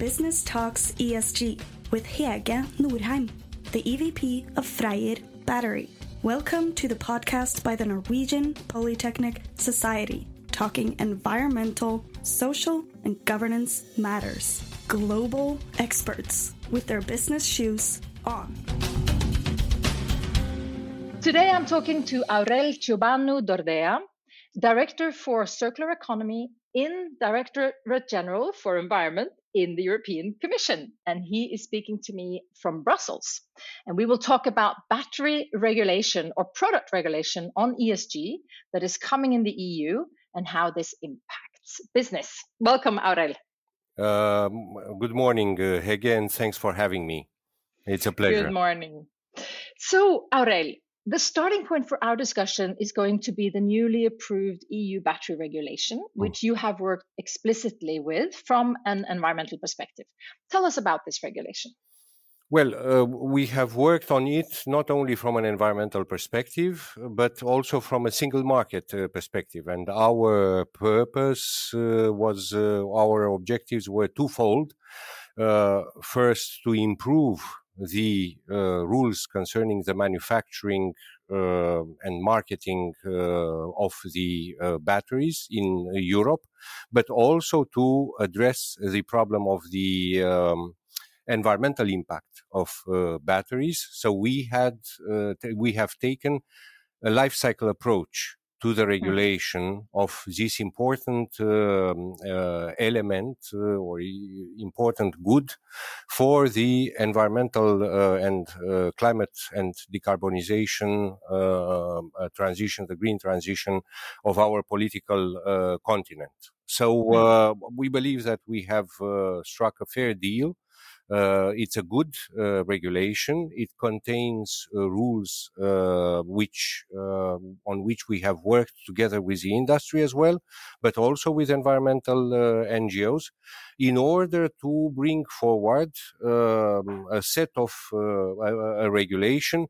Business Talks ESG with Hege Norheim, the EVP of Freyr Battery. Welcome to the podcast by the Norwegian Polytechnic Society, talking environmental, social, and governance matters. Global experts with their business shoes on. Today I'm talking to Aurel Ciobanu Dordea, Director for Circular Economy in Directorate General for Environment in the European Commission. And he is speaking to me from Brussels. And we will talk about battery regulation or product regulation on ESG that is coming in the EU and how this impacts business. Welcome, Aurel. Um, good morning, uh, again. Thanks for having me. It's a pleasure. Good morning. So, Aurel, the starting point for our discussion is going to be the newly approved EU battery regulation, mm. which you have worked explicitly with from an environmental perspective. Tell us about this regulation. Well, uh, we have worked on it not only from an environmental perspective, but also from a single market uh, perspective. And our purpose uh, was, uh, our objectives were twofold. Uh, first, to improve the uh, rules concerning the manufacturing uh, and marketing uh, of the batteries in Europe, but also to address the problem of the um, environmental impact of uh, batteries. So we had uh, t- we have taken a life cycle approach to the hmm. regulation of this important um, uh, element uh, or important good for the environmental uh, and uh, climate and decarbonization um, uh, transition, the green transition of our political uh, continent. So hmm. we believe that we have struck a fair deal uh, it's a good uh, regulation. It contains uh, rules uh, which on which we have worked together with the industry as well, but also with environmental uh, NGOs, in order to bring forward um, a set of uh, a, a, regulation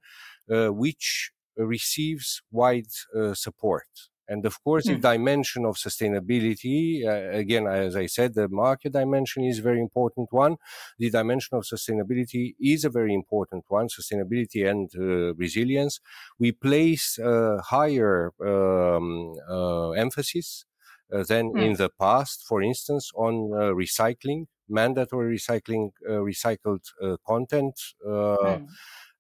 which receives wide support. And of course, mm. the hmm. dimension of sustainability, uh, again, as I said, the market dimension is a very important one. The dimension of sustainability is a very important one, sustainability and uh, resilience. We place uh, higher um, uh, emphasis uh, than mm. in the past, for instance, on uh, recycling, mandatory recycling, recycled content. Mm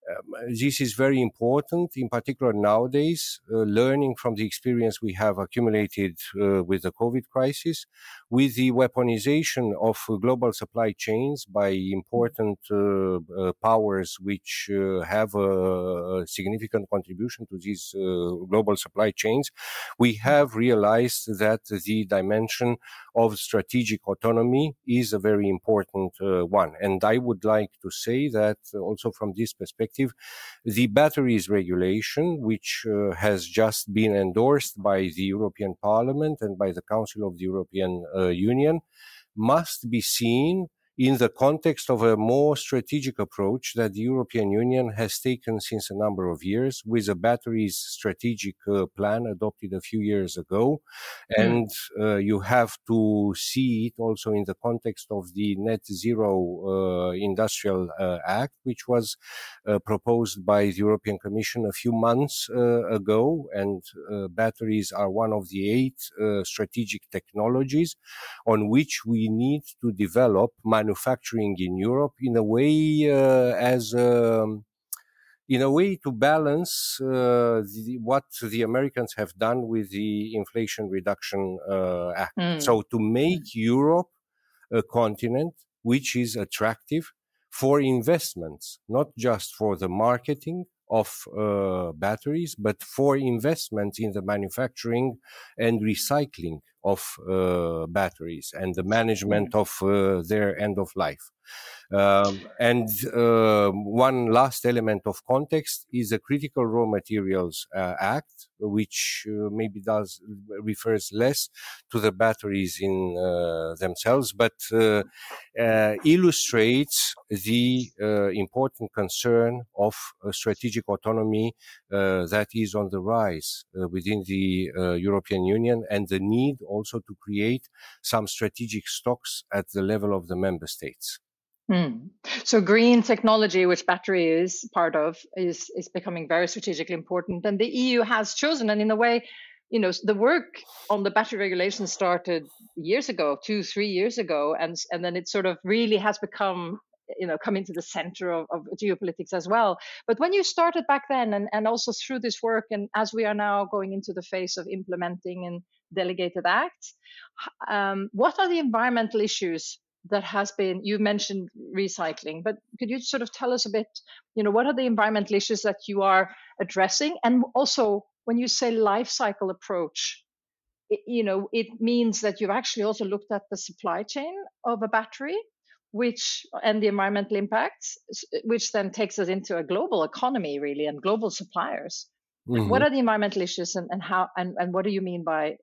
um, this is very important, in particular nowadays, uh, learning from the experience we have accumulated uh, with the COVID crisis, with the weaponization of uh, global supply chains by important uh, uh, powers which have a, significant contribution to these global supply chains, we have realized that the dimension of strategic autonomy is a very important one. And I would like to say that also from this perspective, perspective, the batteries regulation, which uh, has just been endorsed by the European Parliament and by the Council of the European uh, Uh, union, must be seen in the context of a more strategic approach that the European Union has taken since a number of years with a batteries strategic uh, plan adopted a few years ago. Mm. And uh, you have to see it also in the context of the Net Zero uh, Industrial uh, Act, which was uh, proposed by the European Commission a few months uh, ago. And batteries are one of the eight strategic technologies on which we need to develop manufacturing manufacturing in Europe in a way uh, as um, in a way to balance uh, the, what the Americans have done with the Inflation Reduction uh, Act. Mm. So to make Europe a continent which is attractive for investments, not just for the marketing of uh, batteries, but for investments in the manufacturing and recycling of uh, batteries and the management of uh, their end of life. Um, and uh, one last element of context is the Critical Raw Materials uh, Act, which uh, maybe does refers less to the batteries in uh, themselves, but uh, uh, illustrates the important concern of strategic autonomy that is on the rise within the European Union and the need also to create some strategic stocks at the level of the member states. Hmm. So green technology, which battery is part of, is is becoming very strategically important, and the EU has chosen, and in a way, you know, the work on the battery regulation started years ago, two, three years ago, and and then it sort of really has become you know come into the center of, of, geopolitics as well. But when you started back then and, and also through this work and as we are now going into the phase of implementing and delegated acts um, what are the environmental issues that has been you mentioned recycling but could you sort of tell us a bit you know what are the environmental issues that you are addressing? And also when you say life cycle approach it, you know it means that you've actually also looked at the supply chain of a battery which and the environmental impacts which then takes us into a global economy really and global suppliers. Mm-hmm. what are the environmental issues and, and how and, and what do you mean by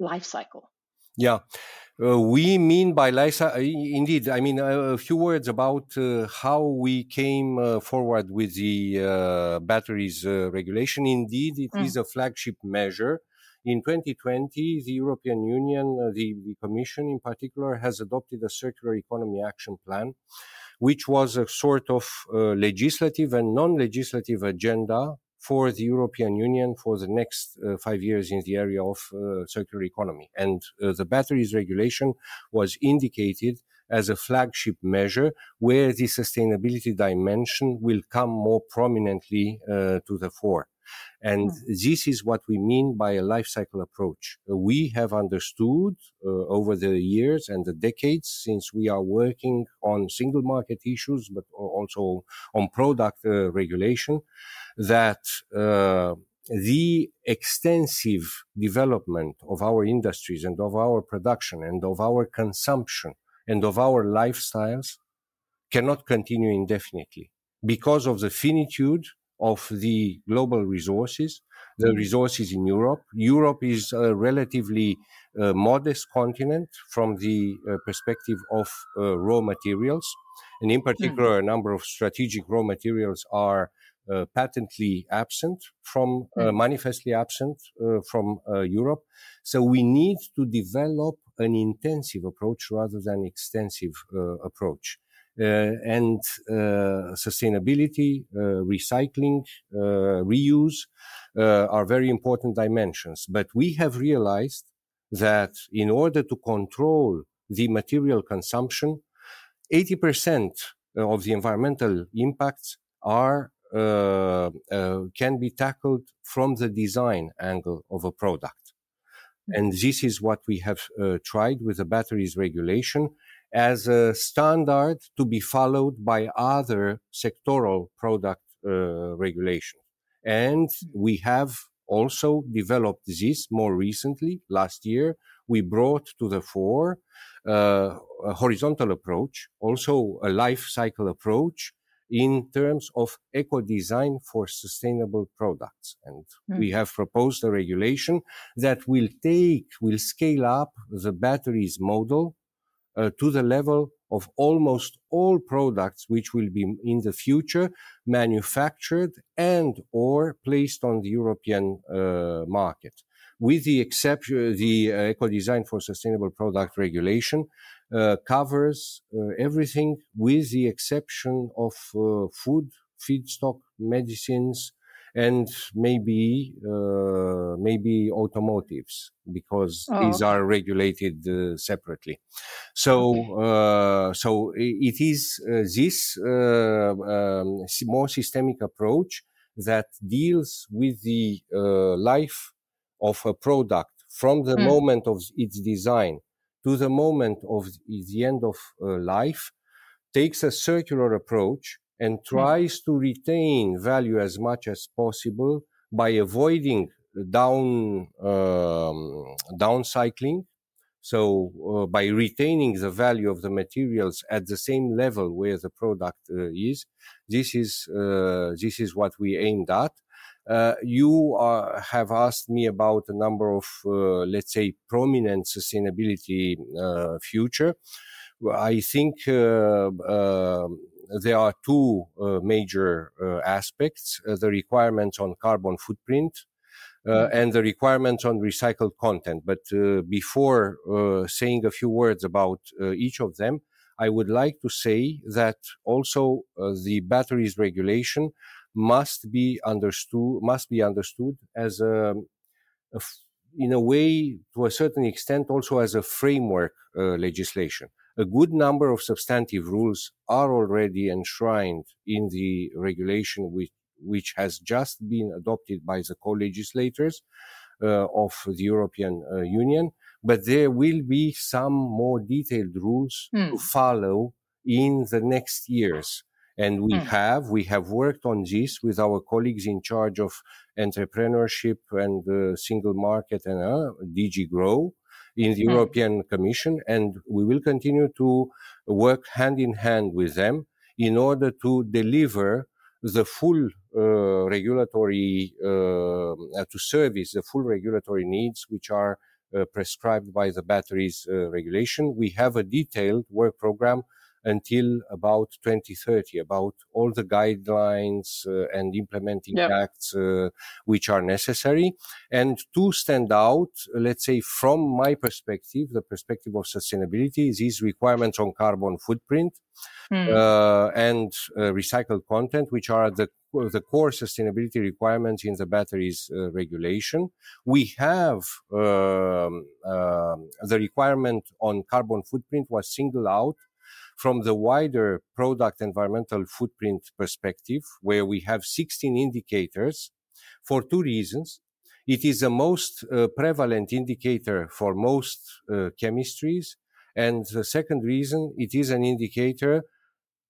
life cycle? Yeah. Uh, we mean by life uh, indeed i mean a few words about uh, how we came uh, forward with the uh, batteries uh, regulation. Indeed it mm. is a flagship measure in 2020, the European Union, uh, the, the Commission in particular, has adopted a circular economy action plan, which was a sort of uh, legislative and non-legislative agenda for the European Union for the next uh, five years in the area of uh, circular economy. And uh, the batteries regulation was indicated as a flagship measure where the sustainability dimension will come more prominently uh, to the fore. And mm. this is what we mean by a life cycle approach. Uh, we have understood uh, over the years and the decades since we are working on single market issues, but also on product uh, regulation, that uh, the extensive development of our industries and of our production and of our consumption and of our lifestyles cannot continue indefinitely because of the finitude of the global resources, the mm. resources in Europe. Europe is a relatively uh, modest continent from the uh, perspective of uh, raw materials. And in particular, mm. a number of strategic raw materials are uh, patently absent from, uh, mm. manifestly absent uh, from Europe. So we need to develop an intensive approach rather than extensive approach. Uh, and uh, sustainability, uh, recycling, reuse are very important dimensions. But we have realized that in order to control the material consumption, 80% of the environmental impacts are uh, uh, can be tackled from the design angle of a product. And this is what we have uh, tried with the batteries regulation as a standard to be followed by other sectoral product uh, regulations. And we have also developed this more recently. Last year, we brought to the fore uh, a horizontal approach, also a life cycle approach in terms of eco design for sustainable products. And mm. we have proposed a regulation that will take, will scale up the batteries model uh, to the level of almost all products which will be in the future manufactured and or placed on the European uh, market. With the exception, the uh, eco design for sustainable product regulation uh, covers uh, everything with the exception of uh, food, feedstock, medicines, and maybe uh, maybe automotives because oh. these are regulated uh, separately. So uh, so it is uh, this uh, um, more systemic approach that deals with the uh, life of a product from the mm. moment of its design to the moment of the end of life takes a circular approach and hmm. tries to retain value as much as possible by avoiding down um, downcycling so uh, by retaining the value of the materials at the same level where the product uh, is this is uh, this is what we aimed at. Uh, you have asked me about a number of uh, let's say prominent sustainability uh, future. I think um, there are two uh, major uh, aspects uh, the requirements on carbon footprint uh, and the requirements on recycled content. But uh, before uh, saying a few words about uh, each of them, I would like to say that also uh, the batteries regulation must be understood must be understood as a, a in a way, to a certain extent, also as a framework uh, legislation. A good number of substantive rules are already enshrined in the regulation which which has just been adopted by the co-legislators uh, of the European uh, Union, but there will be some more detailed rules mm. to follow in the next years. And we mm. have, we have worked on this with our colleagues in charge of entrepreneurship and uh, single market and uh, DG Grow in the mm. European Commission. And we will continue to work hand in hand with them in order to deliver the full uh, regulatory uh, to service the full regulatory needs which are uh, prescribed by the batteries regulation. We have a detailed work program until about 2030 about all the guidelines uh, and implementing yep. acts uh, which are necessary and to stand out let's say from my perspective the perspective of sustainability these requirements on carbon footprint mm. uh, and uh, recycled content, which are the the core sustainability requirements in the batteries uh, regulation. We have um, uh, the requirement on carbon footprint was singled out from the wider product environmental footprint perspective, where we have 16 indicators for two reasons. It is the most uh, prevalent indicator for most uh, chemistries. And the second reason, it is an indicator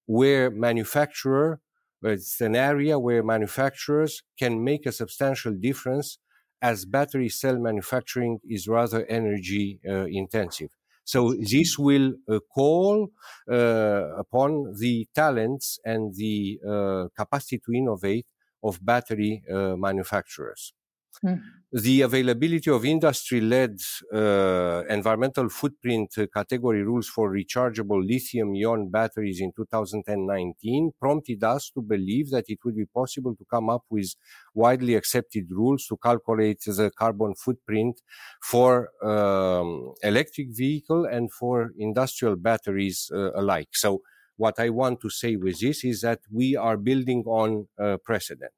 where manufacturer, it's an area where manufacturers can make a substantial difference as battery cell manufacturing is rather energy uh, intensive. So this will uh, call uh, upon the talents and the uh, capacity to innovate of battery manufacturers. Mm. The availability of industry-led uh, environmental footprint uh, category rules for rechargeable lithium-ion batteries in 2019 prompted us to believe that it would be possible to come up with widely accepted rules to calculate the carbon footprint for um, electric vehicle and for industrial batteries uh, alike. So what I want to say with this is that we are building on precedent.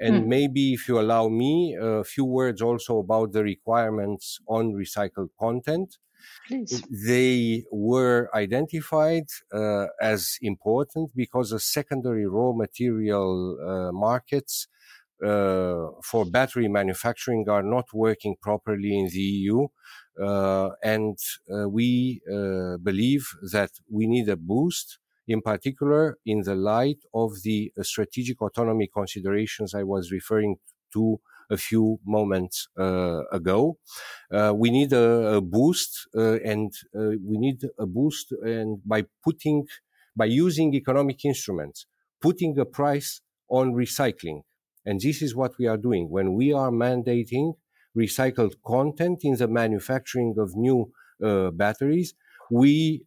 And mm. maybe if you allow me, a few words also about the requirements on recycled content. Please. They were identified uh, as important because the secondary raw material uh, markets uh, for battery manufacturing are not working properly in the EU. Uh, and uh, we uh, believe that we need a boost in particular in the light of the uh, strategic autonomy considerations I was referring to a few moments uh, ago. Uh, we need a, a boost, uh, and uh, we need a boost, and by putting, by using economic instruments, putting a price on recycling, and this is what we are doing when we are mandating recycled content in the manufacturing of new uh, batteries. We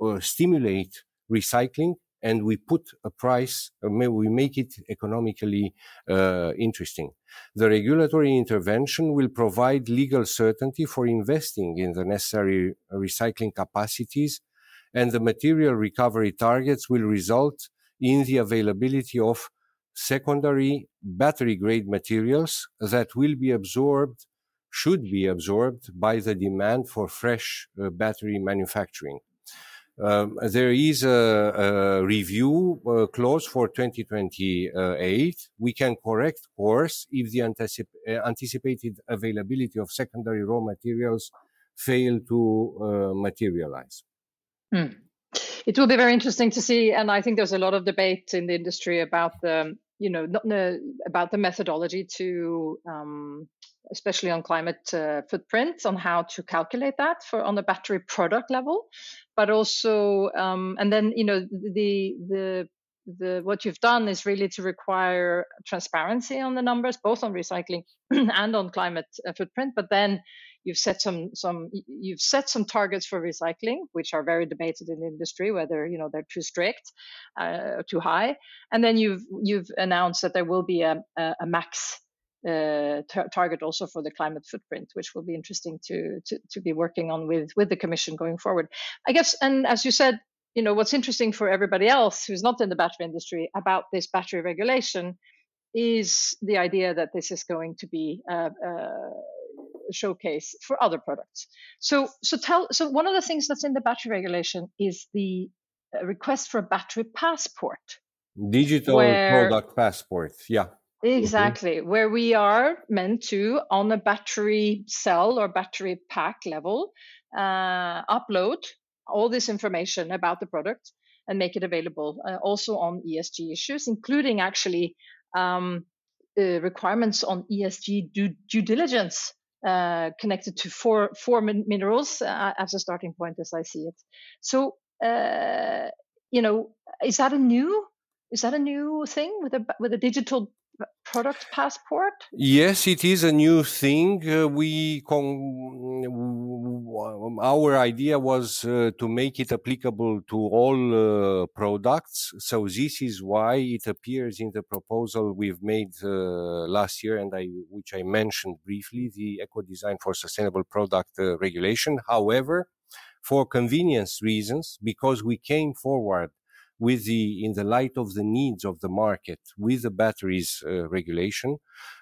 uh, stimulate recycling and we put a price, uh, we make it economically uh, interesting. The regulatory intervention will provide legal certainty for investing in the necessary recycling capacities, and the material recovery targets will result in the availability of secondary battery grade materials that will be absorbed, should be absorbed by the demand for fresh uh, battery manufacturing. Um, there is a, a review uh, clause for 2028. We can correct course if the anticip uh, anticipated availability of secondary raw materials fail to uh, materialize. Hmm. It will be very interesting to see, and I think there's a lot of debate in the industry about the, you know, not about the methodology to um, especially on climate uh, on how to calculate that for on the battery product level, but also um, and then you know the the the what you've done is really to require transparency on the numbers, both on recycling and on climate uh, footprint. But then you've set some some you've set some targets for recycling, which are very debated in the industry whether you know they're too strict, uh, too high. And then you've you've announced that there will be a, a, a max uh, tar- target also for the climate footprint, which will be interesting to, to, to be working on with with the Commission going forward. I guess, and as you said, you know what's interesting for everybody else who's not in the battery industry about this battery regulation is the idea that this is going to be a, a showcase for other products. So, so tell. So one of the things that's in the battery regulation is the uh, request for a battery passport. Digital where, product passport. Yeah. Exactly, mm-hmm. where we are meant to, on a battery cell or battery pack level, uh, upload all this information about the product and make it available uh, also on ESG issues, including actually um, uh, requirements on ESG due, due diligence uh, connected to four four min- minerals uh, as a starting point, as I see it. So, uh, you know, is that a new is that a new thing with a with a digital product passport? Yes, it is a new thing. Uh, we con- our idea was uh, to make it applicable to all uh, products. So this is why it appears in the proposal we've made uh, last year, and I which I mentioned briefly, the Eco Design for Sustainable Product uh, Regulation. However, for convenience reasons, because we came forward with the in the light of the needs of the market with the batteries uh, regulation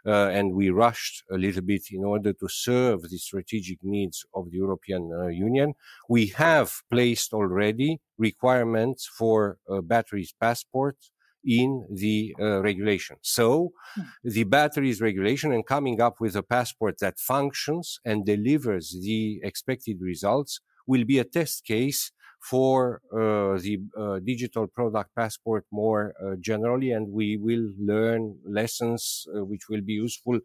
uh, and we rushed a little bit in order to serve the strategic needs of the European uh, Union we have placed already requirements for batteries passport in the uh, regulation. So hmm. the batteries regulation and coming up with a passport that functions and delivers the expected results will be a test case for uh, the uh, digital product passport more uh, generally, and we will learn lessons uh, which will be useful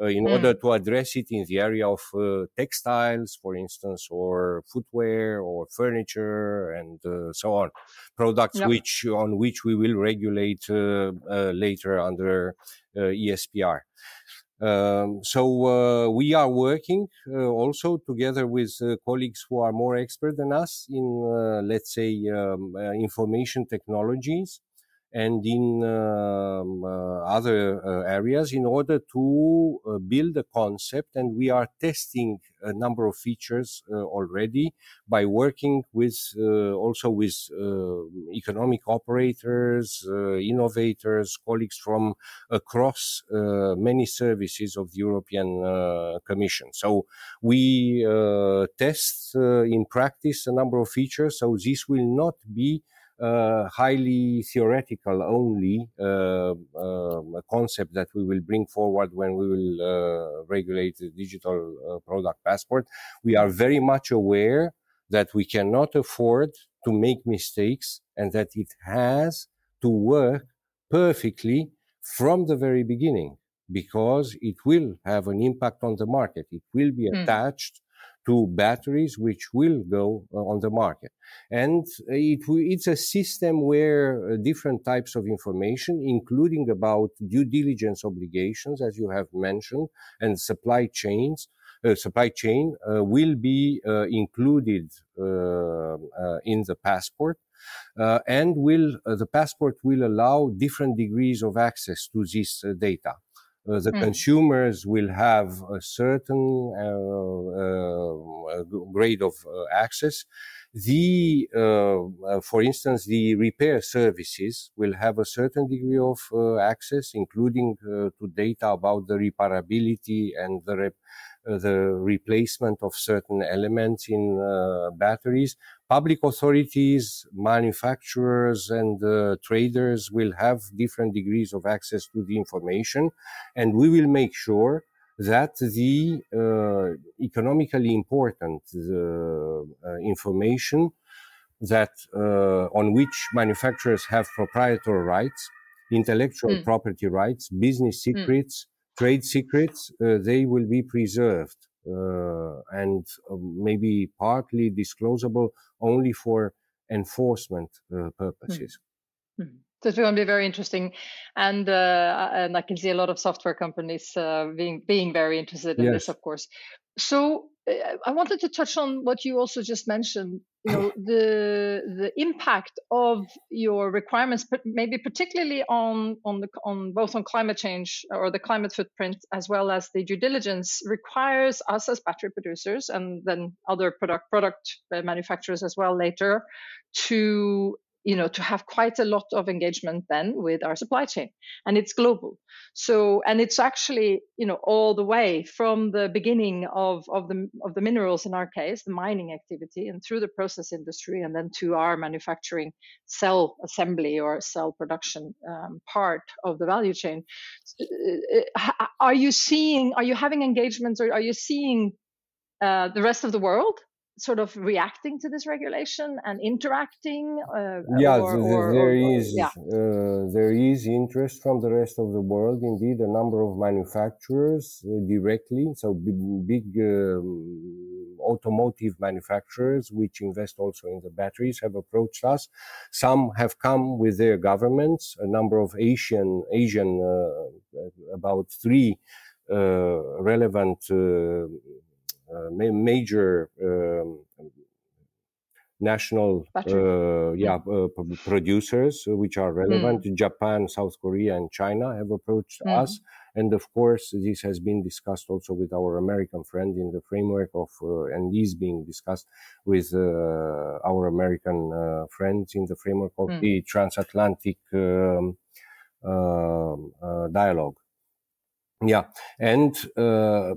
uh, in mm. order to address it in the area of uh, textiles, for instance, or footwear or furniture and so on. Products yep. which on which we will regulate later under ESPR. Um, so uh, we are working uh, also together with uh, colleagues who are more expert than us in, let's say, um, information technologies and in um, uh, other uh, areas in order to uh, build a concept. And we are testing a number of features already by working with also with economic operators, innovators, colleagues from across many services of the European Commission. So we test in practice a number of features. So this will not be uh, highly theoretical only uh, concept that we will bring forward when we will uh, regulate the digital uh, product passport. We are very much aware that we cannot afford to make mistakes and that it has to work perfectly from the very beginning because it will have an impact on the market. It will be mm. To batteries which will go uh, on the market. And it, it's a system where uh, different types of information, including about due diligence obligations, as you have mentioned, and supply chains, uh, supply chain uh, will be uh, included uh, in the passport. and will the passport will allow different degrees of access to this data. Uh, the mm. consumers will have a certain uh, uh, grade of access. The, for instance, the repair services will have a certain degree of access, including to data about the reparability and the rep- the replacement of certain elements in uh, batteries. Public authorities, manufacturers, and uh, traders will have different degrees of access to the information, and we will make sure that the uh, economically important uh, information that uh, on which manufacturers have proprietary rights, intellectual mm. property rights, business hmm. secrets, trade secrets, uh, they will be preserved uh, and uh, maybe partly disclosable only for enforcement purposes. Mm-hmm. So it's going to be very interesting, and uh, and I can see a lot of software companies uh, being being very interested in yes. this, of course. So I wanted to touch on what you also just mentioned. You know, the the impact of your requirements, but maybe particularly on on the on both on climate change or the climate footprint as well as the due diligence requires us as battery producers and then other product product uh, manufacturers as well later to you know to have quite a lot of engagement then with our supply chain. And it's global. So and it's actually you know all the way from the beginning of of the of the minerals in our case the mining activity and through the process industry and then to our manufacturing cell assembly or cell production um, part of the value chain. Uh, uh, are you seeing are you having engagements or are you seeing uh, the rest of the world sort of reacting to this regulation and interacting? Uh, yeah, or, or, there or, is, yeah. Uh, there is interest from the rest of the world. Indeed, a number of manufacturers uh, directly, so big, big um, automotive manufacturers, which invest also in the batteries, have approached us. Some have come with their governments. A number of Asian, Asian, uh, about three uh, relevant uh, uh, major um, national uh, yeah uh, producers which are relevant mm. japan south korea and china have approached mm. us and of course this has been discussed also with our american friend in the framework of uh, and is being discussed with uh, our american uh, friends in the framework of mm. the transatlantic um, um dialogue yeah, and uh,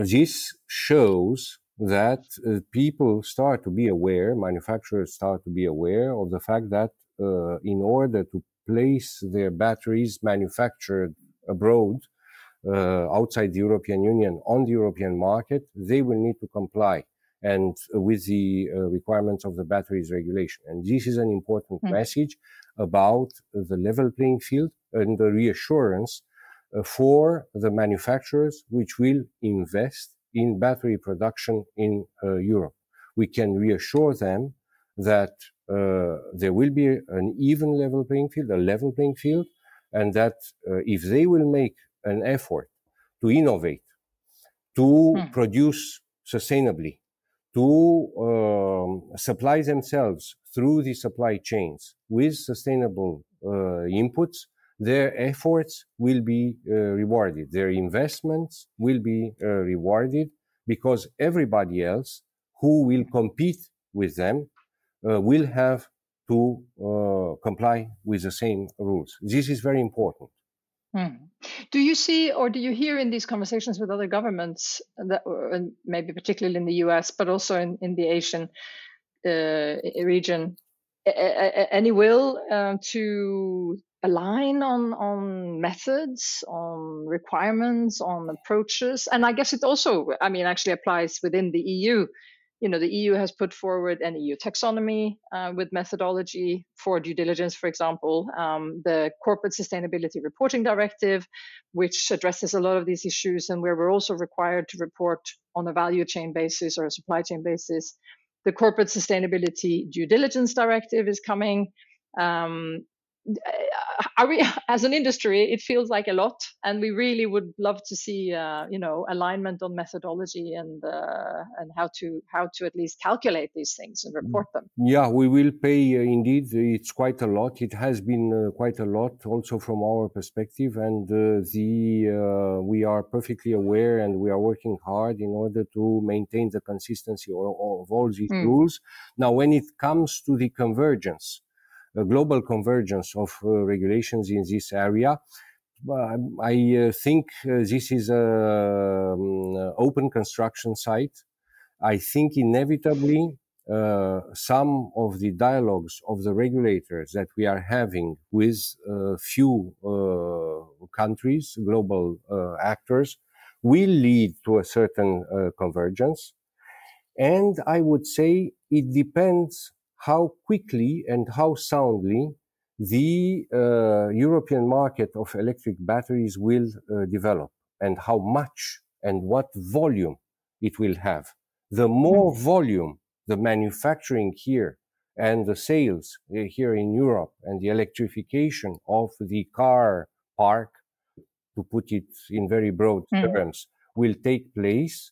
this shows that uh, people start to be aware, manufacturers start to be aware of the fact that uh, in order to place their batteries manufactured abroad, uh, outside the European Union, on the European market, they will need to comply and with the uh, requirements of the batteries regulation. And this is an important mm. message about the level playing field and the reassurance uh, for the manufacturers which will invest in battery production in uh, Europe. We can reassure them that uh, there will be an even level playing field, a level playing field, and that if they will make an effort to innovate, to hmm. produce sustainably, to um, supply themselves through the supply chains with sustainable uh, inputs, their efforts will be uh, rewarded. Their investments will be uh, rewarded because everybody else who will compete with them uh, will have to uh, comply with the same rules. This is very important. Hmm. Do you see or do you hear in these conversations with other governments, that, maybe particularly in the US, but also in, in the Asian uh, region, any will uh, to align on on methods on requirements on approaches. And i guess it also i mean actually applies within the eu you know the eu has put forward an eu taxonomy uh, with methodology for due diligence for example um, the corporate sustainability reporting directive which addresses a lot of these issues and where we're also required to report on a value chain basis or a supply chain basis the corporate sustainability due diligence directive is coming. Um, we as an industry it feels like a lot and we really would love to see uh, you know alignment on methodology and uh, and how to how to at least calculate these things and report them. Yeah we will pay uh, indeed. It's quite a lot. It has been uh, quite a lot also from our perspective and uh, the uh, we are perfectly aware and we are working hard in order to maintain the consistency of, of all these mm. rules. Now when it comes to the convergence a global convergence of uh, regulations in this area. I uh, think uh, this is an um, open construction site. I think inevitably uh, some of the dialogues of the regulators that we are having with a few uh, countries, global uh, actors, will lead to a certain convergence. And I would say it depends how quickly and how soundly the uh, European market of electric batteries will uh, develop and how much and what volume it will have. The more hmm. volume the manufacturing here and the sales uh, here in Europe and the electrification of the car park, to put it in very broad mm. terms, will take place,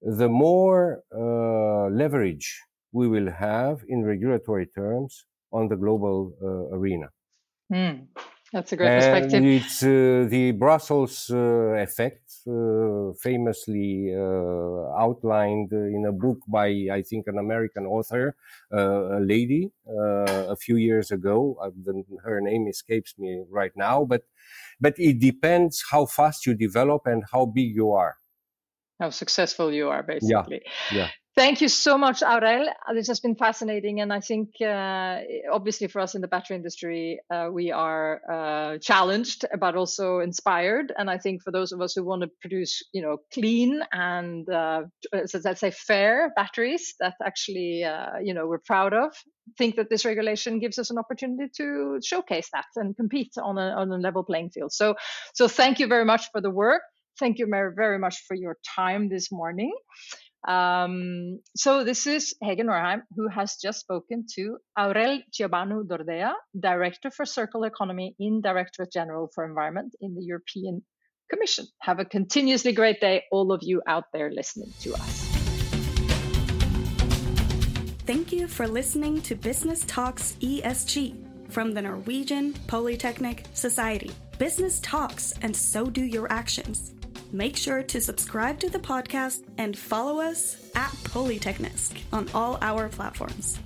the more uh, leverage we will have in regulatory terms on the global uh, arena. Mm, that's a great and perspective. It's uh, the Brussels uh, effect, uh, famously uh, outlined in a book by, I think, an American author, a lady, a few years ago. her name escapes me right now, but but it depends how fast you develop and how big you are how successful you are basically yeah, yeah. Thank you so much, Aurel. This has been fascinating, and I think uh, obviously for us in the battery industry, uh, we are uh, challenged, but also inspired. And I think for those of us who want to produce, you know, clean and uh, let's say fair batteries that actually, uh, you know, we're proud of, think that this regulation gives us an opportunity to showcase that and compete on a on a level playing field. So, so thank you very much for the work. Thank you very, very much for your time this morning. Um, so this is Hege Norheim, who has just spoken to Aurel Ciobanu Dordea, Director for Circular Economy in Directorate General for Environment in the European Commission. Have a continuously great day, all of you out there listening to us. Thank you for listening to Business Talks ESG from the Norwegian Polytechnic Society. Business talks, and so do your actions. Make sure to subscribe to the podcast and follow us at Polyteknisk on all our platforms.